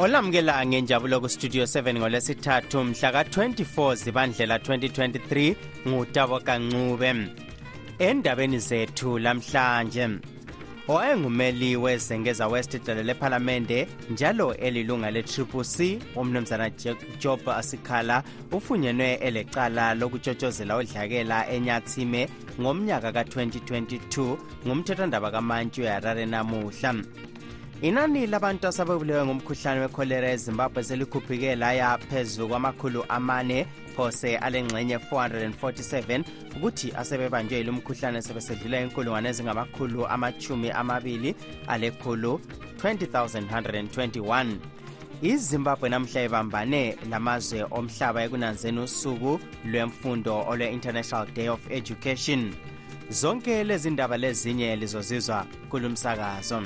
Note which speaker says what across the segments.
Speaker 1: olamukela ngenjabulo kustudio 7 ngolwesithathu mhla ka-24 zibandlela 2023 ngutabo kancube. Endabeni zethu lamhlanje owayengumeli wezengeza west idlalo lephalamende njalo elilunga le-triple c umnumzana job asikhala ufunyenwe elecala lokutshotshozela udlakela enyathime ngomnyaka ka-2022 ngumthethwandaba kamantshi uharare namuhla. Inani labantu asabebulewe ngumkhuhlane wekholera ezimbabwe selikhuphike laya phezu kwamakhulu amane phose alengxenye 447 ukuthi asebebanjwe yilo mkhuhlane sebesedlula inkulungwane ezingamakhulu amachumi amabili alekhulu 20121 izimbabwe namhla ibambane lamazwe omhlaba ekunanzeni usuku lwemfundo olwe-international day of education. Zonke lezi ndaba lezinye lizozizwa kulumsakazo.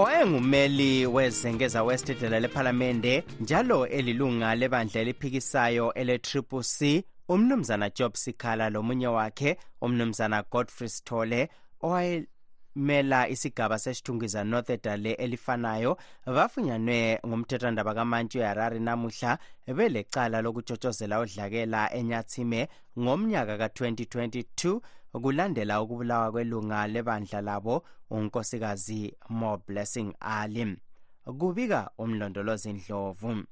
Speaker 1: Owayengumeli wezengeza west idlela lephalamende njalo elilunga lebandla eliphikisayo ele-triple c umnumzana job sikhala lomunye wakhe umnumzana godfrey stole owayemela isigaba sesithungiza north edale elifanayo bafunyanwe ngumthethwandaba kamantshi uharare namuhla belecala lokutshotshozela udlakela enyathime ngomnyaka ka-2022 kulandela ukubulawa kwelunga lebandla labo unkosikazi mo blessing ali. Kubika umlondolozi ndlovu.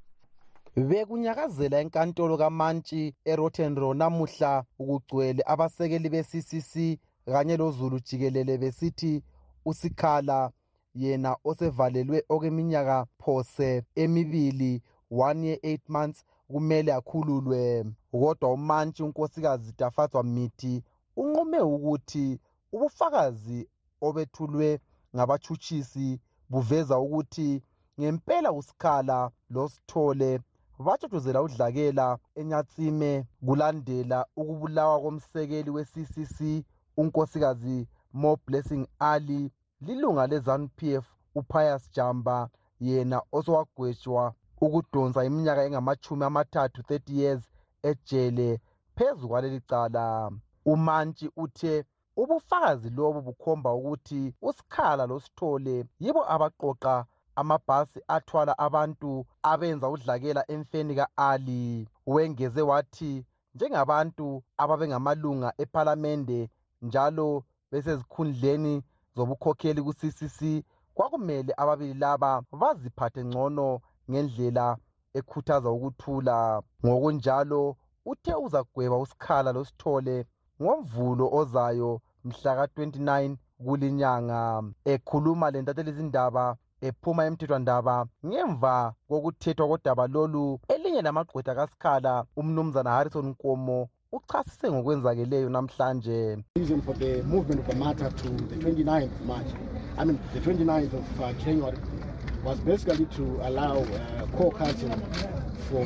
Speaker 2: Bekunyakazela enkantolo kamantshi erotenro namuhla ukugcwele abasekeli be-ccc kanye lozulu jikelele besithi usikhala yena osevalelwe okweminyaka phose emibili one year eight months kumele akhululwe. Kodwa umantshi unkosikazi dafatswa mithi unqume ukuthi ubufakazi obethulwe ngabatshutshisi buveza ukuthi ngempela usikhala losithole batshotshozela udlakela enyatsime kulandela ukubulawa komsekeli we-ccc unkosikazi mo blessing ali lilunga le-zanup f upius jamba yena osowagwetshwa ukudonsa iminyaka engamachumi amathathu 30 years ejele phezu kwaleli cala. Umantshi uthe ubufakazi lobu bukhomba ukuthi usikhala losithole yibo abaqoqa amabhasi athwala abantu abenza udlakela emfeni ka-ali. Wengeze wathi njengabantu ababengamalunga ephalamende njalo besezikhundleni zobukhokheli ku-ccc kwakumele ababili laba baziphathe ngcono ngendlela ekhuthaza ukuthula. Ngokunjalo uthe uzagweba usikhala losithole ngomvulo ozayo mhla ka-29 kulinyanga. Ekhuluma lentathelizindaba ephuma emthethwandaba ngemva kokuthethwa kodaba lolu elinye lamagqwetha kasikhala umnumzana harrison nkomo uchasise ngokwenzakeleyo namhlanje.
Speaker 3: Reason for the movement of the matter to the 29th march i mean the 29th of uh, january was basically to allow uh, co-counsel for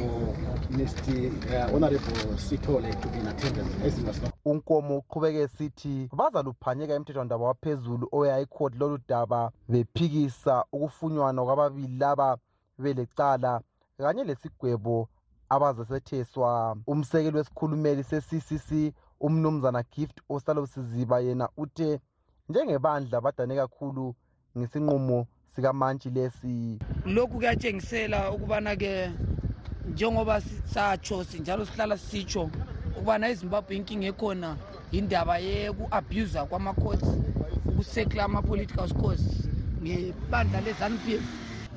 Speaker 3: mr uh, honorable sitole to be in attendance as he was not
Speaker 2: unkomo uqhubeke sithi bazaluphanyeka emthethwandaba waphezulu oyayikhoti lolu daba bephikisa ukufunyanwa kwababili laba belecala kanye lesigwebo abazesetheswa umsekeli wesikhulumeli se-ccc umnumzana gift ostalosiziba yena uthe njengebandla badane kakhulu ngesinqumo sikamantshi lesi.
Speaker 4: Lokhu kuyatshengisela ukubana-ke njengoba satsho njalo sihlala sitsho ukubana ezimbabwe inkinga ekhona yindaba yeku-abusa kwamacourts ukusekela ama-political scores ngebandla le-zanup f.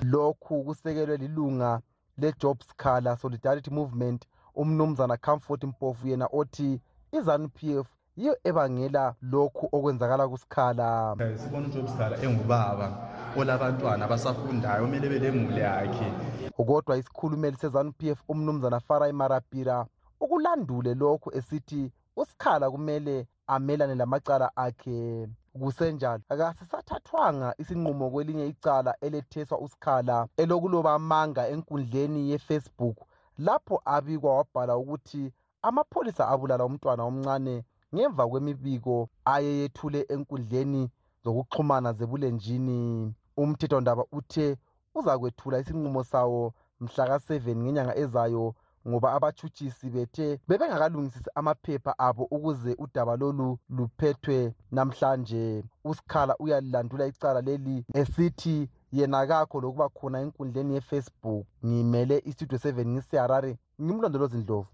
Speaker 2: Lokhu kusekelwe lilunga le-job scalar solidarity movement umnumzana comfort mpofu yena othi i-zanup f yiyo ebangela lokhu okwenzakala kusikhala
Speaker 5: sibona ujob scalar engubaba olabantwana abasafundayo kumele belemuli yakhe.
Speaker 2: Kodwa isikhulumeli sezanup f umnumzana farai marapira ukulandule lokhu esithi usikhala kumele amelane lamacala akhe. Kusenjalo. Kasisathathwanga isinqumo kwelinye icala eletheswa usikhala elokuloba amanga enkundleni yefacebook lapho abikwa wabhala ukuthi amapholisa abulala umntwana omncane ngemva kwemibiko ayeyethule enkundleni zokuxhumana zebulenjini. Umthethondaba uthe uzakwethula isinqumo sawo mhlaka-7 ngenyanga ezayo ngoba abatshutshisi bethe bebengakalungisisi amaphepha abo ukuze udaba lolu luphethwe namhlanje. Usikhala uyalilandula icala leli esithi yena kakho lokuba khona enkundleni yefacebook. Ngimele istudio 7 ngiseharare ngimlondolozi ndlovu.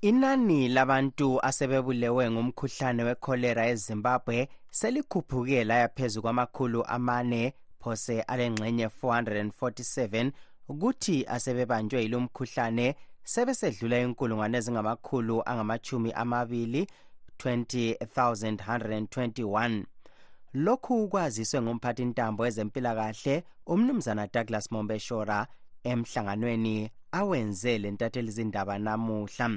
Speaker 1: Inani labantu asebebulewe ngumkhuhlane wekholera ezimbabwe selikhuphuke laya phezu kwamakhulu amane phose alengxenye 447 kuthi asebebanjwe yilo mkhuhlane sebesedlula inkulungwane ezingamakhulu angamachumi amabili 20121 lokhu kwaziswe ngumphathintambo wezempilakahle umnumzana douglas mombeshora emhlanganweni awenze lentatheli zindaba namuhla.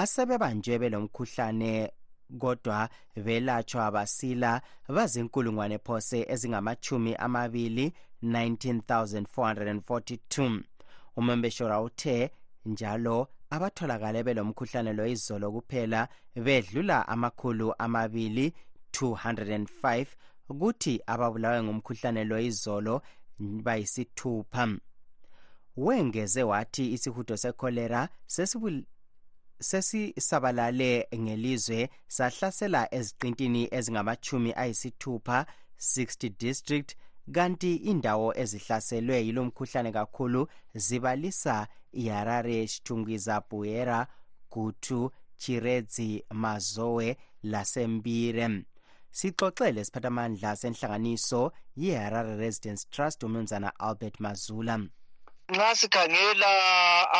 Speaker 1: Asebebanjwe belomkhuhlane kodwa belatshwa basila bazinkulungwane phose ezingamachumi amabili 19442 umembeshora uthe njalo abatholakale belomkhuhlane lo izolo kuphela bedlula amakhulu amabili 205 kuthi ababulawe ngumkhuhlane lo izolo bayisithupha. Wengeze wathi isihudo sekholera sesisabalale ngelizwe sahlasela eziqintini ezingamachumi ayisithupha 60 district kanti indawo ezihlaselwe yilo mkhuhlane kakhulu zibalisa iharare shitungwiza buera gutu chiredzi mazowe lasembire sixoxele siphathamandla senhlanganiso yeharare residence trust umnumzana albert mazula.
Speaker 6: Nxa sikhangela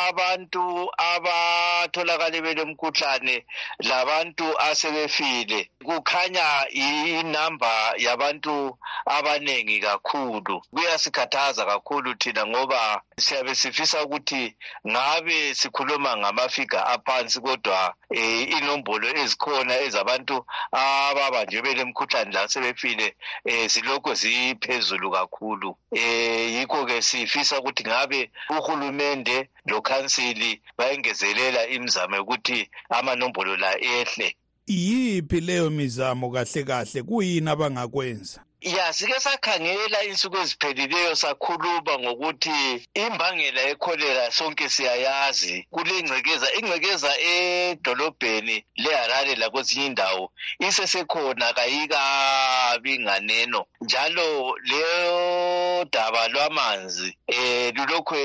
Speaker 6: abantu abatholakale belemkhuhlane labantu asebefile kukhanya inamba yabantu abanengi kakhulu. Kuyasikhathaza kakhulu thina ngoba siyabe sifisa ukuthi ngabe sikhuluma ngamafiga aphansi kodwa um inombolo ezikhona ezabantu ababanjwe belemkhuhlane lasebefile um zilokhu ziphezulu kakhulu. Um yikho-ke sifisa ukuthi ngabe uhulumende lokhansili bayengezelela imizamo yokuthi amanombolo la ehle.
Speaker 7: Yiphi leyo mizamo kahle kahle? Kuyini abangakwenza?
Speaker 6: Ya sike sakhangela insuku eziphelileyo sakhuluma ngokuthi imbangela yekholera sonke siyayazi. Kulengcekeza ingcekeza edolobheni leharare lakwezinye indawo isesekhona kayikabi nganeno. Njalo leyo daba lwamanzi um lulokhu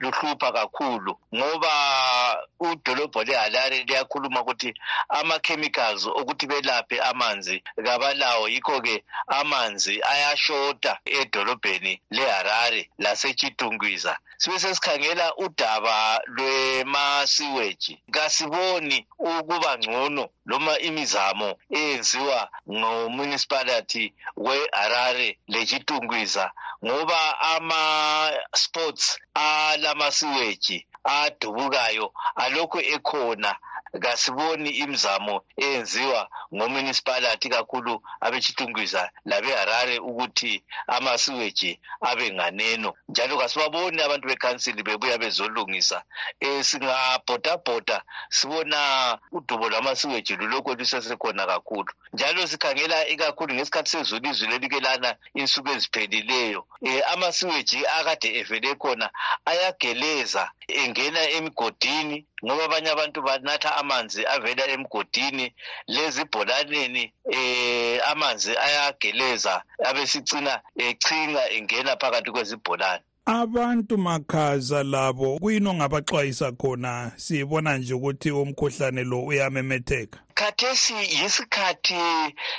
Speaker 6: luhlupha kakhulu ngoba udolobho leharare liyakhuluma ukuthi ama-chemicals okuthi belaphe amanzi kabalawo. Yikho-ke amanzi ayashota edolobheni leharare lasechitungwiza. Sibe sesikhangela udaba lwemasiweji. Kasiboni ukuba ngcono noma imizamo eyenziwa ngomunicipality weharare lechitungwiza ngoba ama-sports alamasiweji adubukayo alokhu ekhona kasiboni imizamo eyenziwa ngomunicipality kakhulu abechitungwiza labeharare ukuthi amasiweji abe nganeno. Njalo kasibaboni abantu bekhansili bebuya bezolungisa. Um singabhodabhoda sibona udubo lwamasiweji lulokhu lusesekhona kakhulu. Njalo sikhangela ikakhulu ngesikhathi sezulu izulu elike lana insuku eziphelileyo um amasiweji akade evele khona ayageleza engena emigodini ngoba abanye abantu banatha amanzi avela emgodini. Lezibholaneni eh amanzi ayageleza abesicina echinga engena phakathi kwezibholane.
Speaker 7: Abantu makhaza labo kuyini ongabaxwayisa khona? Sibona nje ukuthi umkhuhlane lo uyamemetheka.
Speaker 6: Khathesi yisikhathi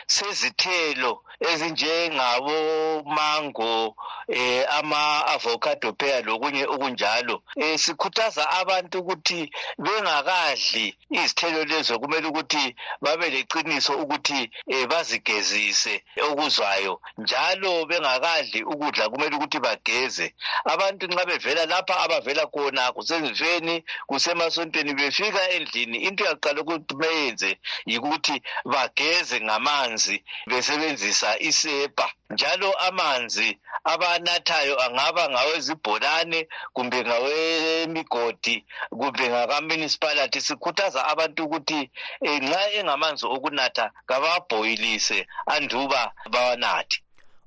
Speaker 6: sezithelo ezinjengabo mango eh ama avocado pear lokunye okunjalo. Eh sikhuthaza abantu ukuthi bengakadli izithelo lezo kumele ukuthi babe leqiniso ukuthi eh bazigezise okuzwayo njalo bengakadli ukudla kumele ukuthi bageze. Abantu nxa bevela lapha abavela khona kusezifeni kusemasontweni befika endlini into yaqala ukuthi beyenze yikuthi bageze ngamanzi besebenzisa isepa njalo amanzi abanathayo angaba ngawezibholane kumbe ngawemigodi kumbe ngakamunicipality sikhuthaza abantu ukuthi um nxa engamanzi okunatha kababhoyilise anduba bawanathe.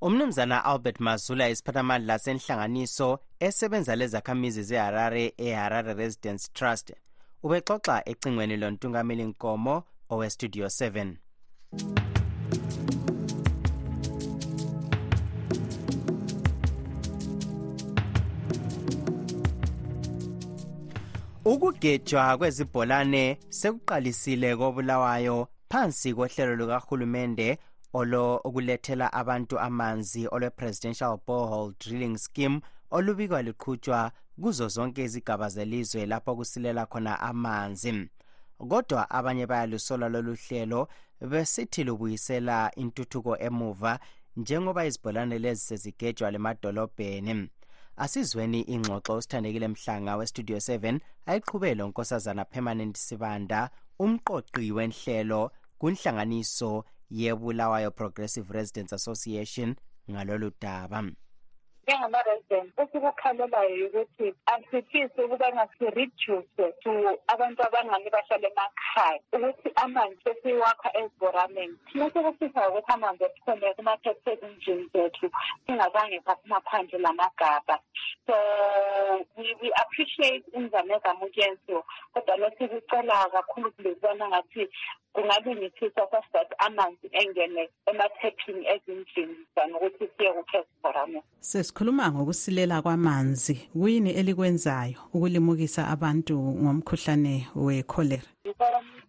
Speaker 1: Umnumzana albert mazula isiphathamandla senhlanganiso esebenza lezakhamizi zeharare eharare residence trust. Ubexoxa ecingweni lontungameli nkomo owestudio 7 ukugejwa kwezibholane sekuqalisile kobulawayo phansi kohlelo lukahulumende olo okulethela abantu amanzi olwe-presidential borehole drilling scheme olubikwa luqhutshwa kuzo zonke izigaba zelizwe lapho kusilela khona amanzi. Kodwa abanye bayalusola lolu hlelo besithi lubuyisela intuthuko emuva njengoba izibholane lezi sezigejwa lemadolobheni asizweni ingxoxo usithandekile mhlanga westudio 7 ayiqhubele unkosazana permanent sibanda umqoqi wenhlelo kunhlanganiso yebulawayo progressive residence association ngalolu daba.
Speaker 8: Njengama-resident esikukhalelayo ukuthi asifisi ukubana si-reduce to abantu abangani bahlala emakhaya ukuthi amanzi sesiwakha ezibhoraneni thina sekufisa ukuthi amanzi ephome kuma-tap engine zethu singazange saphumaphandle lamagabha. So we, we appreciate imizamo ezamukenziwa kodwa lesikucela kakhulu kulezibona ngathi kungalungisiswa that amanzi engene emathephini ezindlini than ukuthi siye kukhe ezibhoraneni
Speaker 9: sesikhuluma ngokusilela kwamanzi. Kuyini elikwenzayo ukulimukisa abantu ngomkhuhlane wekholera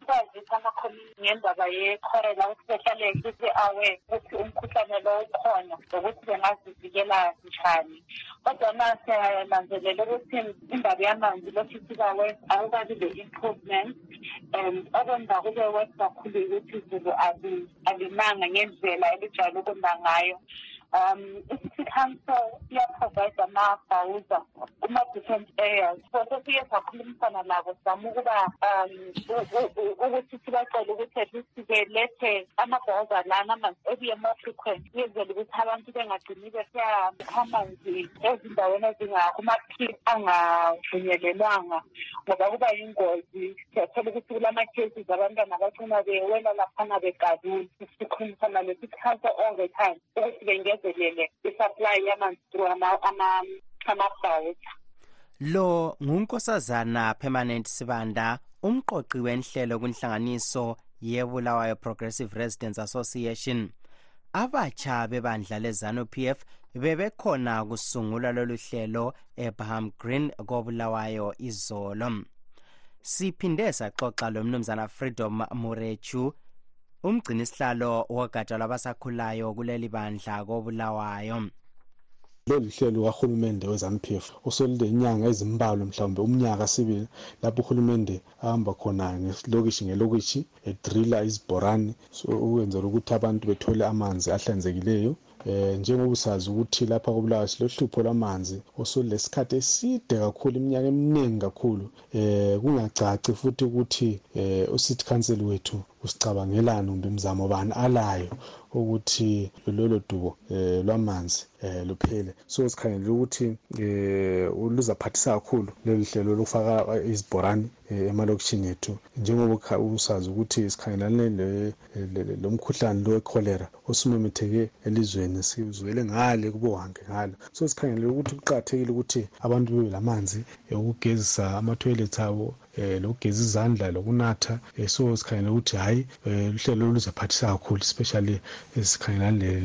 Speaker 8: kwazisa amakhomiti ngendaba yekholera ukuthi behlale bese-aware ukuthi umkhuhlane lo ukhona nokuthi bengazivikela njani. Kodwa ma siyananzelela ukuthi indaba yamanzi lokhu isiba-wes akukabi le-improvement and okwenza kube wes kakhulu ukuthi izulu alimanga ngendlela elijwayele ukuna ngayo um i-city council iyaprovide amabhawuza kuma-different areas. So sesiye sakhulumisana labo sizama ukuba um ukuthi sibacele ukuthi at least belethe amabhawuza lana ebuye more frequent yenzela ukuthi abantu bengagcini besiya amanzi ezindaweni ezingakuma-pit angavunyelelwanga ngoba kuba yingozi. Siyathola ukuthi kulama-cases abantwana abacina bewela laphana begalula sikhulumisana le-city council all the time. Ukuthi bengezelele i-supply yamanzi through amabhawuza
Speaker 1: lo ngunkosazana permanent sibanda umqoqi wenhlelo kwinhlanganiso yebulawayo progressive residence association. Abatsha bebandla lezanu p f bebekhona kusungula lolu hlelo ebaham green kobulawayo izolo. Siphinde saxoxa lomnumzana freedom murechu umgcinisihlalo wogatsha lwabasakhulayo kuleli bandla kobulawayo.
Speaker 10: Lolu hlelo kahulumende we-zanupf uselulenyanga ezimbalwa mhlawumbe umnyaka sibili lapho uhulumende ahamba khona ngelokishi ngelokishi edrila izibhorane so ukwenzela ukuthi abantu bethole amanzi ahlanzekileyo. Eh njengoba usazi ukuthi lapha kobulawayo silohlupho lwamanzi osulesikhathi eside kakhulu iminyaka eminingi kakhulu. Eh kungacaci futhi ukuthi eh ucity council wethu usicabangelani kumbe mzamo bani alayo? Ukuthi lolo dubo eh lwamanzi eh luphele. So sikhangelele ukuthi eh luzaphathisa kakhulu lolu hlelo lokufaka izibhorani emalokishini ethu njengoba usazi ukuthi sikhangelane lomkhuhlane lo wekholera osumemetheke elizweni sizwele ngale kubohange ngalo so sikhangelele ukuthi kuqakathekile ukuthi abantu bebe lamanzi ukugezisa amathoyilethi abo um lokugeza izandla lokunatha um so sikhangelele ukuthi hhayi um uhlelo luzaphathisa kakhulu especially esikhangelane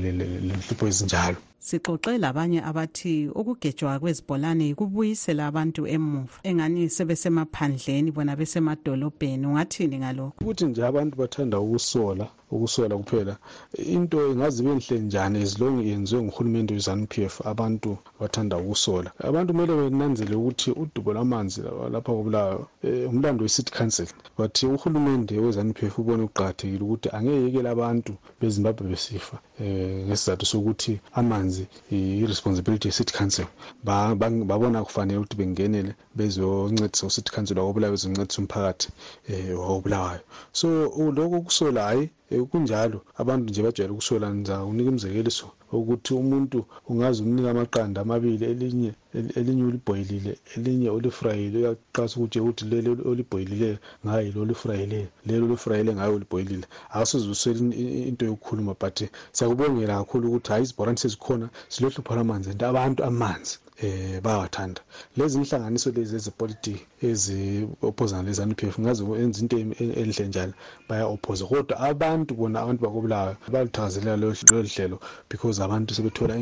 Speaker 10: lenhlupho ezinjalo.
Speaker 9: Sixoxe labanye abathi ukugejwa kwezibholane kubuyisela abantu emuva. Engani sebesemaphandleni bona besemadolobheni ungathini ngalokho
Speaker 10: ukuthi nje abantu bathanda ukusola ukusola kuphela. Into ingaze benhle njani as long yenziwe nguhulumende we-zanup f abantu bathanda ukusola abantu kumele benanzele ukuthi udubo lwamanzi lapha kobulawayo um umlando we-city council but uhulumende we-zanup f ubone kuqakathekile ukuthi angeyekele abantu bezimbabwe besifa um ngesizathu sokuthi amanzi i-responsibility ye-city council. Babona kufanele ukuthi bengenele bezoncedisa u-city council wakobulawayo bezoncedisa umphakathi um wakobulawayo. So lokho kusola hhayi kunjalo abantu nje bajwayele ukusola ngizakunika umzekeliso ukuthi umuntu ungaze umnika amaqanda amabili elinye elinye ulibhoyilile elinye olifrayile uyaqasa ukuthi ukuthi leli olibhoyilileyo ngayo yilo olifrayileyo leli olifrayile ngayo olibhoyilile awusoze uswele into yokukhuluma but siyakubongela kakhulu ukuthi hhayi izibhorane sezikhona silohlupho lwamanzi and abantu amanzi eh bayawathanda lezi inhlanganiso lezi ezepolitiki ezi-ophozana le-zanu p f ngaze enza into enhle njalo baya-ophoza kodwa abantu bona abantu bakobulawayo baluthakazelela lolu hlelo because abantu sebethola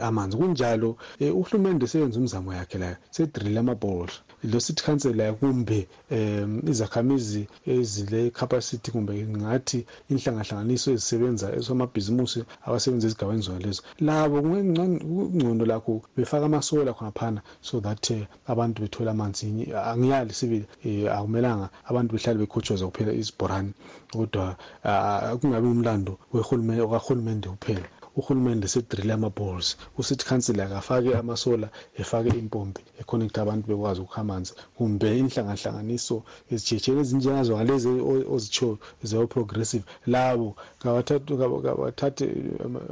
Speaker 10: amanzi. Kunjalo um uhulumende seyenza umzamo yakhe layo sedrile amabhorosha lo city council kumbe um izakhamizi ezile-capacity kumbe ngathi inhlangahlanganiso ezisebenza esomabhizimusi abasebenza ezigabeni zona lezo labo kungcono lakho befaka amasola khonaphana so that uh, abantu bethola amanzi. Angiyali sibili um akumelanga abantu behlale bekhotshoza kuphela izibhorane kodwa kungabi umlando wakahulumende kuphela. Uhulumende sedrile ama-balls ucity council akafake amasola efake impompi ekhonekta abantu bekwazi ukukha amanzi kumbe inhlangahlanganiso ezitshiyetshiyeni ezinjengazo ngalezi ozitshoyo zeo-progressive. Labo kabathathe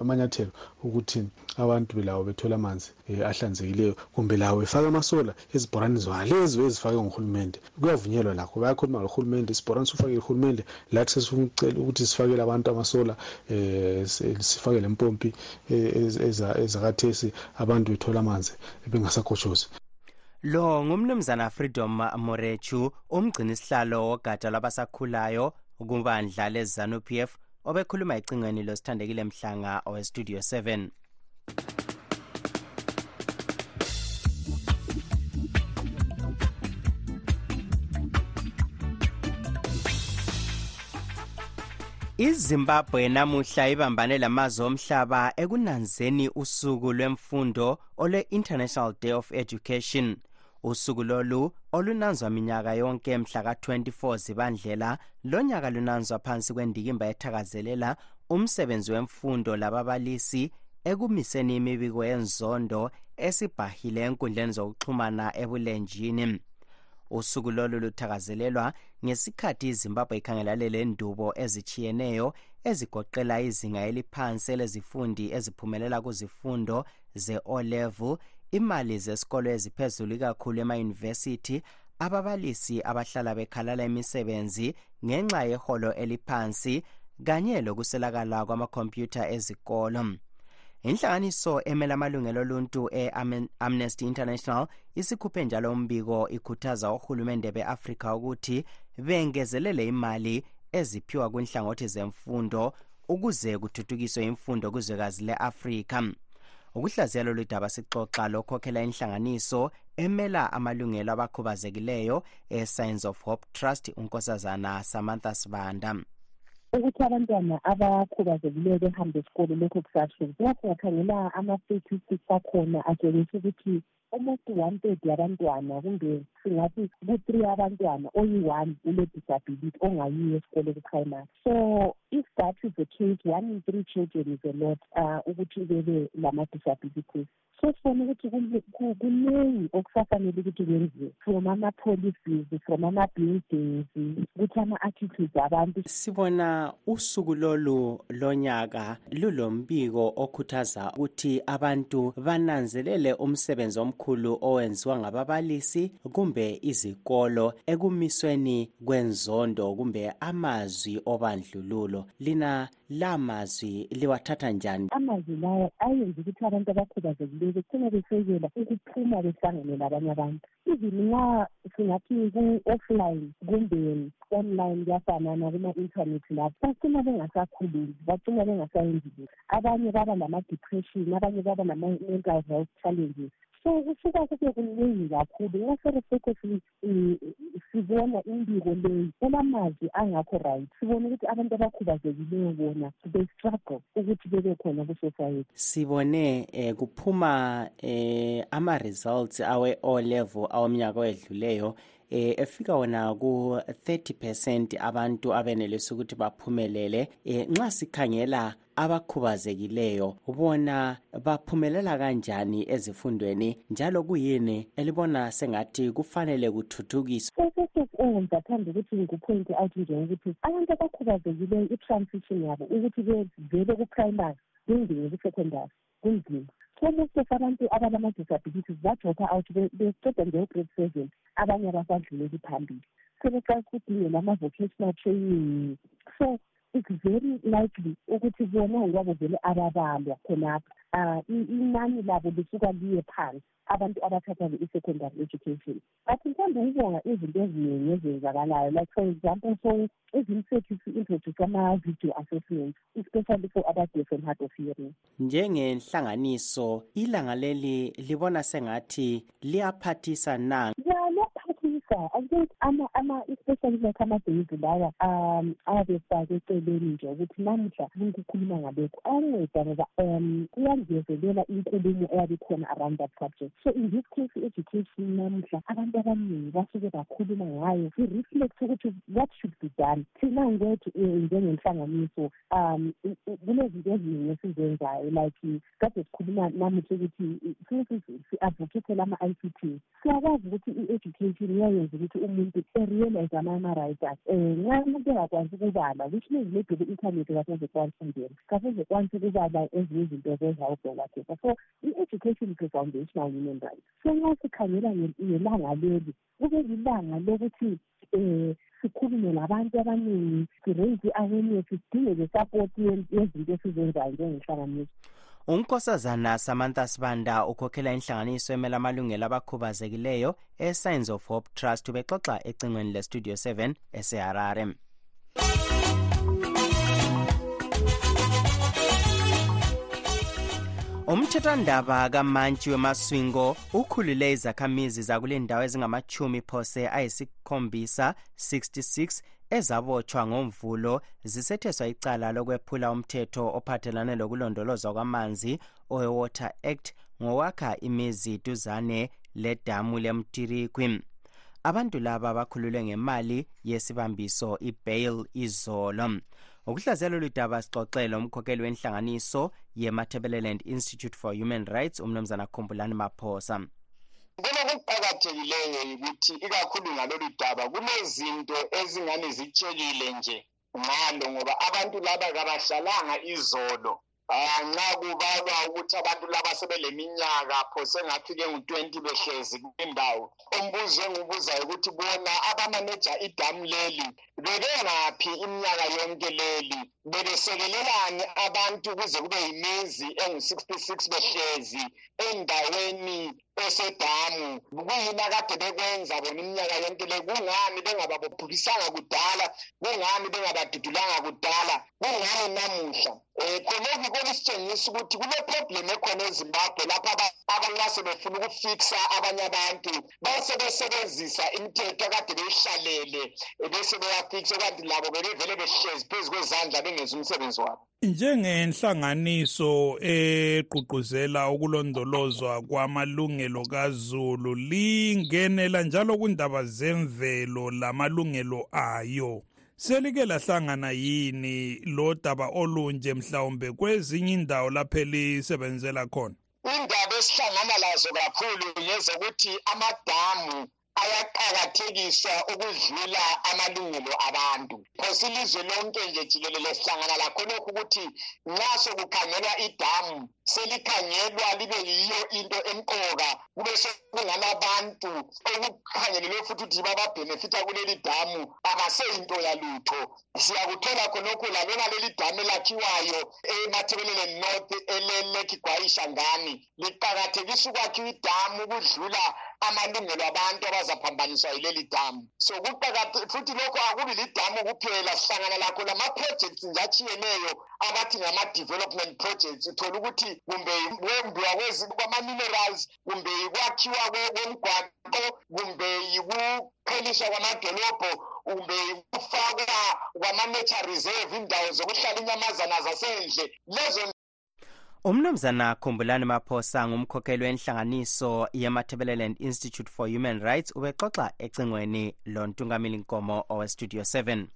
Speaker 10: amanyathelo ukuthi abantu belawo bethole amanzi. Um ahlanzekileyo kumbe lawo befake amasola ezibhorani zalezo ezifake nguhulumende. Kuyavunyelwa lakho bayakhuluma lohulumende isibhorane sifakele uhulumende lathi sesifuna ukucela ukuthi sifakele abantu amasola um sifake le mpompi ezakathesi abantu bethola amanzi bengasakotshozi
Speaker 1: lo ngumnumzana freedom morechu umgcini sihlalo wogatsha lwabasakhulayo kubandla lezanu p f obekhuluma ecingweni losithandekile mhlanga owestudio 7 izimbabwe namuhla ibambane lamazwe omhlaba ekunanzeni usuku lwemfundo olwe-international day of education. Usuku lolu olunanzwa minyaka yonke mhla ka-24 zibandlela lonyaka lunanzwa phansi kwendikimba ethakazelela umsebenzi wemfundo lababalisi ekumiseni imibiko yenzondo esibhahile enkundleni zokuxhumana ebulenjini usuku lolu luthakazelelwa ngesikhathi izimbabwe ikhangelane lendubo ezitshiyeneyo ezigoqela izinga eliphansi elezifundi eziphumelela kuzifundo ze-o level imali zesikolo eziphezulu ikakhulu emayunivesithi ababalisi abahlala bekhalala imisebenzi ngenxa yeholo eliphansi kanye lokuswelakala kwamakhompyutha ezikolo. Inhlanganiso emele amalungelo oluntu e-amnesty international isikhuphe njalo umbiko ikhuthaza ohulumende be-afrika ukuthi bengezelele imali eziphiwa kwinhlangothi zemfundo ukuze kuthuthukiswe imfundo kuzwekazi le-afrika. Ukuhlaziya lolu daba sixoxa lokhokhela inhlanganiso emela amalungelo abakhubazekileyo e-science of hope trust unkosazana samantha sibanda
Speaker 11: ukuthi abantwana abakhubazekileyo behambe esikolo lokho kusahlezi lapho ngakhangela ama-statistics akhona atshengisa ukuthi almost one third yabantwana kumbe singathi ku-three abantwana oyi-one ule-disability ongayiyo esikole ku-primary. So if that is the case one in three children is a lot uh, ukuthi bebe lama-disabilities. So sibona ukuthi kuningi okusafanele ukuthi kwenziwe from ama-policies from ama-buildings ukuthi ama-attitudes abantu.
Speaker 1: Sibona usuku lolu lonyaka lulombiko okhuthaza ukuthi abantu bananzelele umsebenzi omkhulu owenziwa ngababalisi kumbe izikolo ekumisweni kwenzondo kumbe amazwi obandlululo. Lina la mazwi liwathatha njani?
Speaker 11: Amazwi lawo ayenza ukuthi abantu abakhubazekileyo becine besekela ukuphuma behlangane labanye abantu. Even nxa singathi ku-offline kumbe online kuyafanana kuma-intanethi lapho bacina bengasakhulumi bacina bengasayenzi lutho abanye baba lama-depression abanye baba nama-mental health challenges. So kusuka kube kuningi kakhulu. Ngasere sekho sibona imbiko leyi elamazwi angakho right. Sibona ukuthi abantu abakhubazekileyo bona they struggle ukuthi bebe khona ku-society.
Speaker 1: Sibone eh, kuphuma eh, ama-results awe-o level awomnyaka owedluleyo. Eh efika wona ku 30% abantu abenelisa ukuthi baphumelele. Eh nxa sikhangela abakhubazekileyo ubona baphumelela kanjani ezifundweni? Njalo kuyini elibona sengathi kufanele kuthuthukiswe?
Speaker 11: Engizathanda ukuthi ngikupointe out njengokuthi abantu abakhubazekileyo i-transition yabo ukuthi bevele ku-primary bengene ku-secondary kunzima so most of abantu abalama-disabilities badropa out beqeda nje-grade seven abanye abasadluleli phambili. Sebeqala ukudingela ama-vocational training so it's very likely ukuthi bona ngoba vele ababalwa khonapho um inani labo lisuka liye phansi abantu abathatha i-secondary education. But mhlawumbe ukubonga izinto eziningi ezenzakalayo like for example so ezimsethu si-introduce ama-video assessments especially for abadeaf and hard of hearing
Speaker 1: njengenhlanganiso ilanga leli libona sengathi liyaphathisa na?
Speaker 11: Kuyaphathisa i think ama ama especially like amabhezi lawa um abefake eceleni nje ukuthi namuhla kukhuluma ngalokhu ayanceda ngoba um kuyangezelela inkulumo eyabe ikhona around that subject. So in this case i-education namuhla abantu abaningi basuke bakhuluma ngayo i-reflect ukuthi what should be done. Thina ngwethu njengenhlanganiso um kunezinto eziningi esizenzayo like kade sikhuluma namuhla ukuthi since si-advocatele ama-i c t siyakwazi ukuthi i-education iyayenza ukuthi umuntu erealize ama-rights akhe. Um nxa umuntu engakwanisi ukubala which means maybe ku-inthanethi kasezekwanisa ukungena kasezekwanisa ukubala ezinye izinto zezawubholatheka so i-education is a foundational human right so nxa sikhangela ngelanga leli kube lilanga lokuthi um sikhulume labantu abaningi si-raise i-awareness sidinge le-support yezinto esizenzayo njengenhlanganiso
Speaker 1: unkosazana samantha sibanda ukhokhela inhlanganiso emela amalungelo abakhubazekileyo e-signs of hope trust ubexoxa ecingweni lestudio 7 eseharare umthethwandaba kamantshi wemaswingo ukhulule izakhamizi zakule ndawo ezingamachumi phose ayisikhombisa 66 ezabotshwa ngomvulo zisetheswa icala lokwephula umthetho ophathelane lokulondolozwa kwamanzi owe-water act ngokwakha imizi duzane ledamu lemtirikwi. Abantu laba bakhululwe ngemali yesibambiso ibail izolo. Ukuhlaziya lolu daba sixoxele umkhokheli wenhlanganiso ye-matabeleland institute for human rights umnumzana khumbulani maphosa
Speaker 12: kulokuqakathekileyo yikuthi ikakhulu ngalolu daba kulezinto ezingani zitshekile nje ngalo ngoba abantu laba kabahlalanga izolo. Um nxa kubalwa ukuthi abantu laba sebeleminyaka phose ngafike ngu-twenty behlezi kwindawo umbuzo engiwubuzayo ukuthi bona abamaneja idamu leli bebengaphi iminyaka yonke leli? Bebesekelelani abantu kuze kube yimizi engu-66 behlezi endaweni esedamu kuyini akade bekwenza bona iminyaka yonke le kungani bengababophukisanga kudala kungani bengabadudulanga kudala kungani namuhla? Um khonokhu kokusitshengisa ukuthi kuleproblem ekhona ezimbabwe lapho abanxa sebefuna ukufiksa abanye abantu basebesebenzisa imithetho akade beyihlalele bese beyafiksa kanti labo bebevele behlezi phezu kwezandla bengenzi umsebenzi wabo.
Speaker 7: Njengenhlanganiso egqugquzela ukulondolozwa kwamalungelo kazulu lingenela njalo kundaba zemvelo lamalungelo ayo. Selike lahlangana yini lo daba olunje mhlawumbe kwezinye indawo lapho elisebenzela khona?
Speaker 12: Indaba esihlangana lazo kakhulu ngezokuthi amadamu ayaqakathekiswa ukudlula amalungelo abantu phose ilizwe lonke nje jikelele sihlangana lakho lokhu ukuthi nxa sokukhangelwa idamu selikhangelwa libe yiyo into emqoka kube sekungalabantu okukhangelelwe futhi ukuthi bababhenefitha kuleli damu akuseyinto yalutho siyakuthola khonokhu lalona leli damu elakhiwayo emathebelele north eleleki gwayisha ngani liqakathekisa ukwakhiwa idamu ukudlula amalungelo abantu abazaphambaniswa yileli damu. So kuqakathe futhi lokho akubi lidamu kuphela sihlangana lakho. Lama-projects nje achiyeneyo abathi ngama-development projects uthola ukuthi kumbe kwembiwa kwama-minerals kumbe yikwakhiwa kwemgwaqo kumbe yikupheliswa kwamadolobho kumbe yikufakwa kwama-nature reserve indawo zokuhlala inyamazana zasendle lezo
Speaker 1: umnumzana khumbulani maphosa ngumkhokheli wenhlanganiso ye-matabeleland institute for human rights ubexoxa ecingweni lontungameli nkomo owestudio 7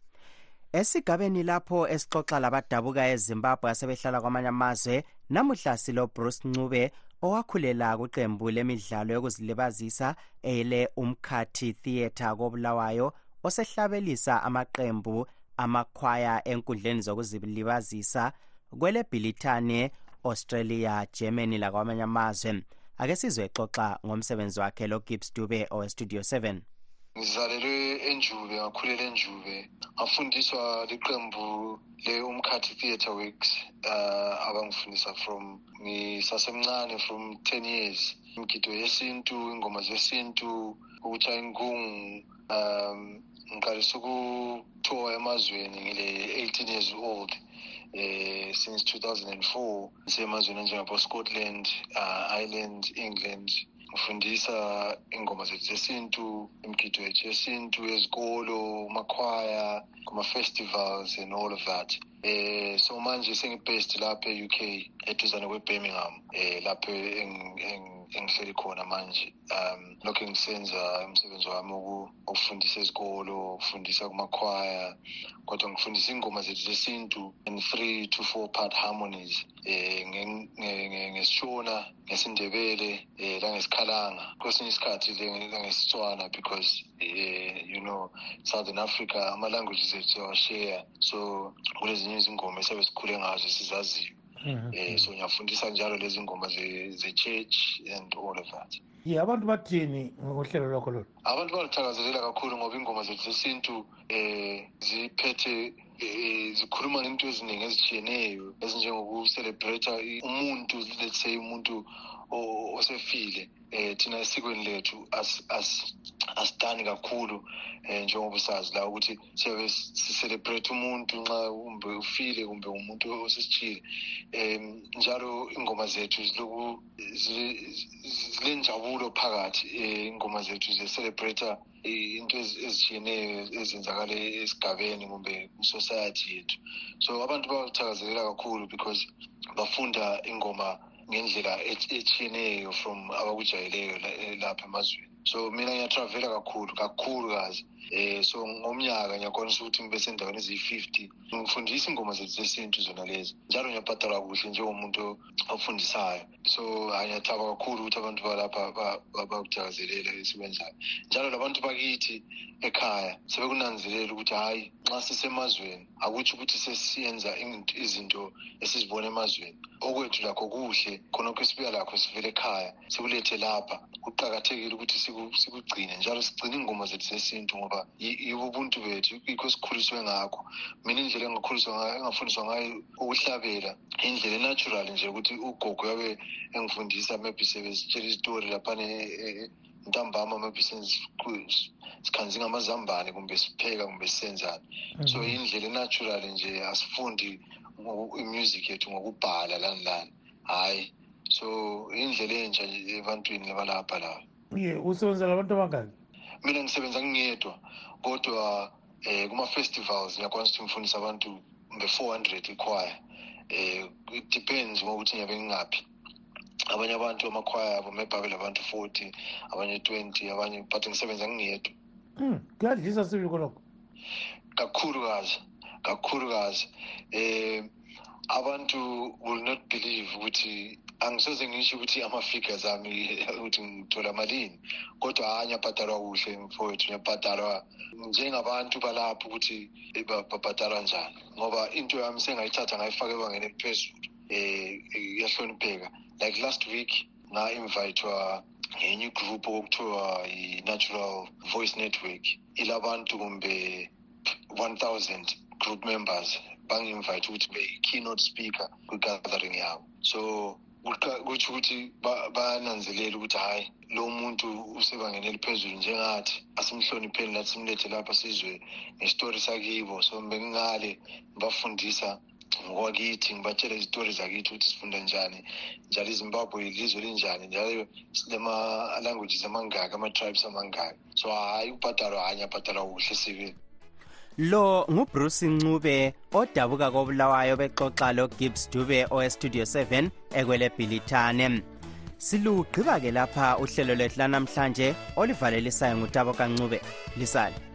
Speaker 1: esigabeni lapho esixoxa labadabuka ezimbabwe asebehlala kwamanye amazwe namuhla silobruce ncube owakhulela kuqembu lemidlalo yokuzilibazisa ele umkhathi theatre kobulawayo osehlabelisa amaqembu amakhwaya enkundleni zokuzilibazisa kwelebhilithane australia germany lakwamanye amazwe. Ake sizwe exoxa ngomsebenzi wakhe lo gibbs dube owestudio 7
Speaker 13: ngizalelwe enjube ngakhulela enjube. Ngafundiswa liqembu le-umkhathi theatre works uh, abangifundisa from ngisasemncane from 10 years. Imgido yesintu ingoma zesintu ukutshaya inkungu um ngiqalisa ukuthowa emazweni ngile-18 years old. Eh since 2004 ngisemazweni anjengabo-scotland uh, ireland england ufundisa ingoma zethu zesintu imigido yethu yesintu ezikolo makhwaya kuma-festivals and all of that. Eh so manje sengi-based lapha e-uk eduzane kwe-birmingham eh lapho engihleli khona manje um lokho engisenza umsebenzi wami ukufundisa ezikolo ukufundisa kumakhwaya kodwa ngifundisa ingoma zethu zesintu in three to four part harmonies eh ngesishona ngesindebele eh langesikhalanga kwesinye isikhathi langesitswana because eh you know southern africa ama-languages ethu awashare so kulezinye izingoma esabe sikhule ngazo sizaziyo Eh so ngiyafundisa njalo lezi ngoma ze-church and all of that.
Speaker 14: Ye abantu bathini ngohlelo lwakho lolu?
Speaker 13: Abantu balithakazelela kakhulu ngoba ingoma zethu zesintu eh ziphethe eh zikhuluma ngento eziningi ezitshiyeneyo ezinjengokucelebrate umuntu let's say umuntu o- osefile eh thina esikweni lethu as- as- asidani kakhulu eh njengoba sazi la ukuthi siyabe sicelebrate umuntu nxa kumbe ufile kumbe umuntu osesijile em njalo ingoma zethu ziloku zi- zilenjabulo phakathi eh ingoma zethu zicelebrate into ezi- ezitshiyeneyo ezenzakala esigabeni kumbe society yethu. So abantu bathakazelela kakhulu because bafunda ingoma ngendlela ets- etshiyeneyo from abakujayeleyo eh, lapha emazweni. So mina ngiyatravela kakhulu kakhulu kazi eh so ngomnyaka ngiyakwanisa ukuthi ngibe sendaweni eziyi-fifty. Ngifundisa ingoma zethu zesintu zona lezi njalo ngiyabhadalwa kuhle njengomuntu ofundisayo. So ngiyathaba kakhulu ukuthi abantu balapha ba- ba- bakuthakazelela esikwenzayo njalo labantu bakithi ekhaya sebekunanzelela ukuthi hhayi nxa sisemazweni akutsho ukuthi sesiyenza int- izinto esizibona emazweni. Okwethu lakho kuhle khonokho esibuya lakho sivele ekhaya sikulethe lapha. Kuqakathekile ukuthi siku- sikugcine njalo sigcine ingoma zethu zesintu ngoba yi- yibo ubuntu bethu yikho esikhuliswe ngakho. Mina indlela engakhuliswa ngayo engafundiswa ngayo ukuhlabela indlela enatural nje ukuthi ugogo yabe engifundisa maybe sebesitshela izitori laphana ntambama maybe senzi- sikhanzinga amazambane kumbe sipheka kumbe sisenzani so indlela enatural nje asifundi imusic yethu ngokubhala lani lani hhayi. So indlela entsha nje ebantwini labalapha la
Speaker 14: ye usebenzela abantu abangaki
Speaker 13: mina ngisebenza ngingedwa kodwa eh kuma-festivals ngiyakwanisa ukuthi ngifundise abantu nge-four hundred ikhwaya eh it depends ngokuthi ngiyabe ngingaphi. Abanye abantu amakhwaya abo maybe abe labantu forty abanye twenty abanye but ngisebenza ngingedwa.
Speaker 14: Mm, kuyadlisa sibili kolokho?
Speaker 13: Kakhulukazi kakhulukazi. Eh abantu will not believe ukuthi angisoze ngisho ukuthi ama-figures ami ukuthi ngithola malini. Kodwa hayi ngiyabhadalwa kuhle mfowethu ngiyabhadalwa njengabantu balapho ukuthi ba- babhadalwa njani. Ngoba into yami sengayithatha ngayifaka ebangeni eliphezulu eh iyahlonipheka like last week nga-invitwa ngenye igroup okuthiwa i-natural voice network. Ilabantu kumbe 1000 group members bangi-invite ukuthi be keynote speaker kwi-gathering yabo. So kutsho ukuthi ba- bananzelela ukuthi hhayi lo muntu usebangeni eliphezulu njengathi asimhlonipheni lathi simlethe lapha sizwe ngestori sakibo. So bengingale ngibafundisa ngokwakithi ngibatshele izitori zakithi ukuthi sifunda njani njalo izimbabwe ilizwe linjani njalo silema-languages amangaki ama-tribes amangaki. So hhayi ukubhadalwa hhayi ngiyabhadalwa kuhle sibili
Speaker 1: lo ngubruce ncube odabuka kobulawayo bexoxa logibbs dube owestudio 7 ekwele bhilithane silugqiba ke lapha uhlelo lwethu lanamhlanje olivalelisayo ngutabo kancube. Lisale.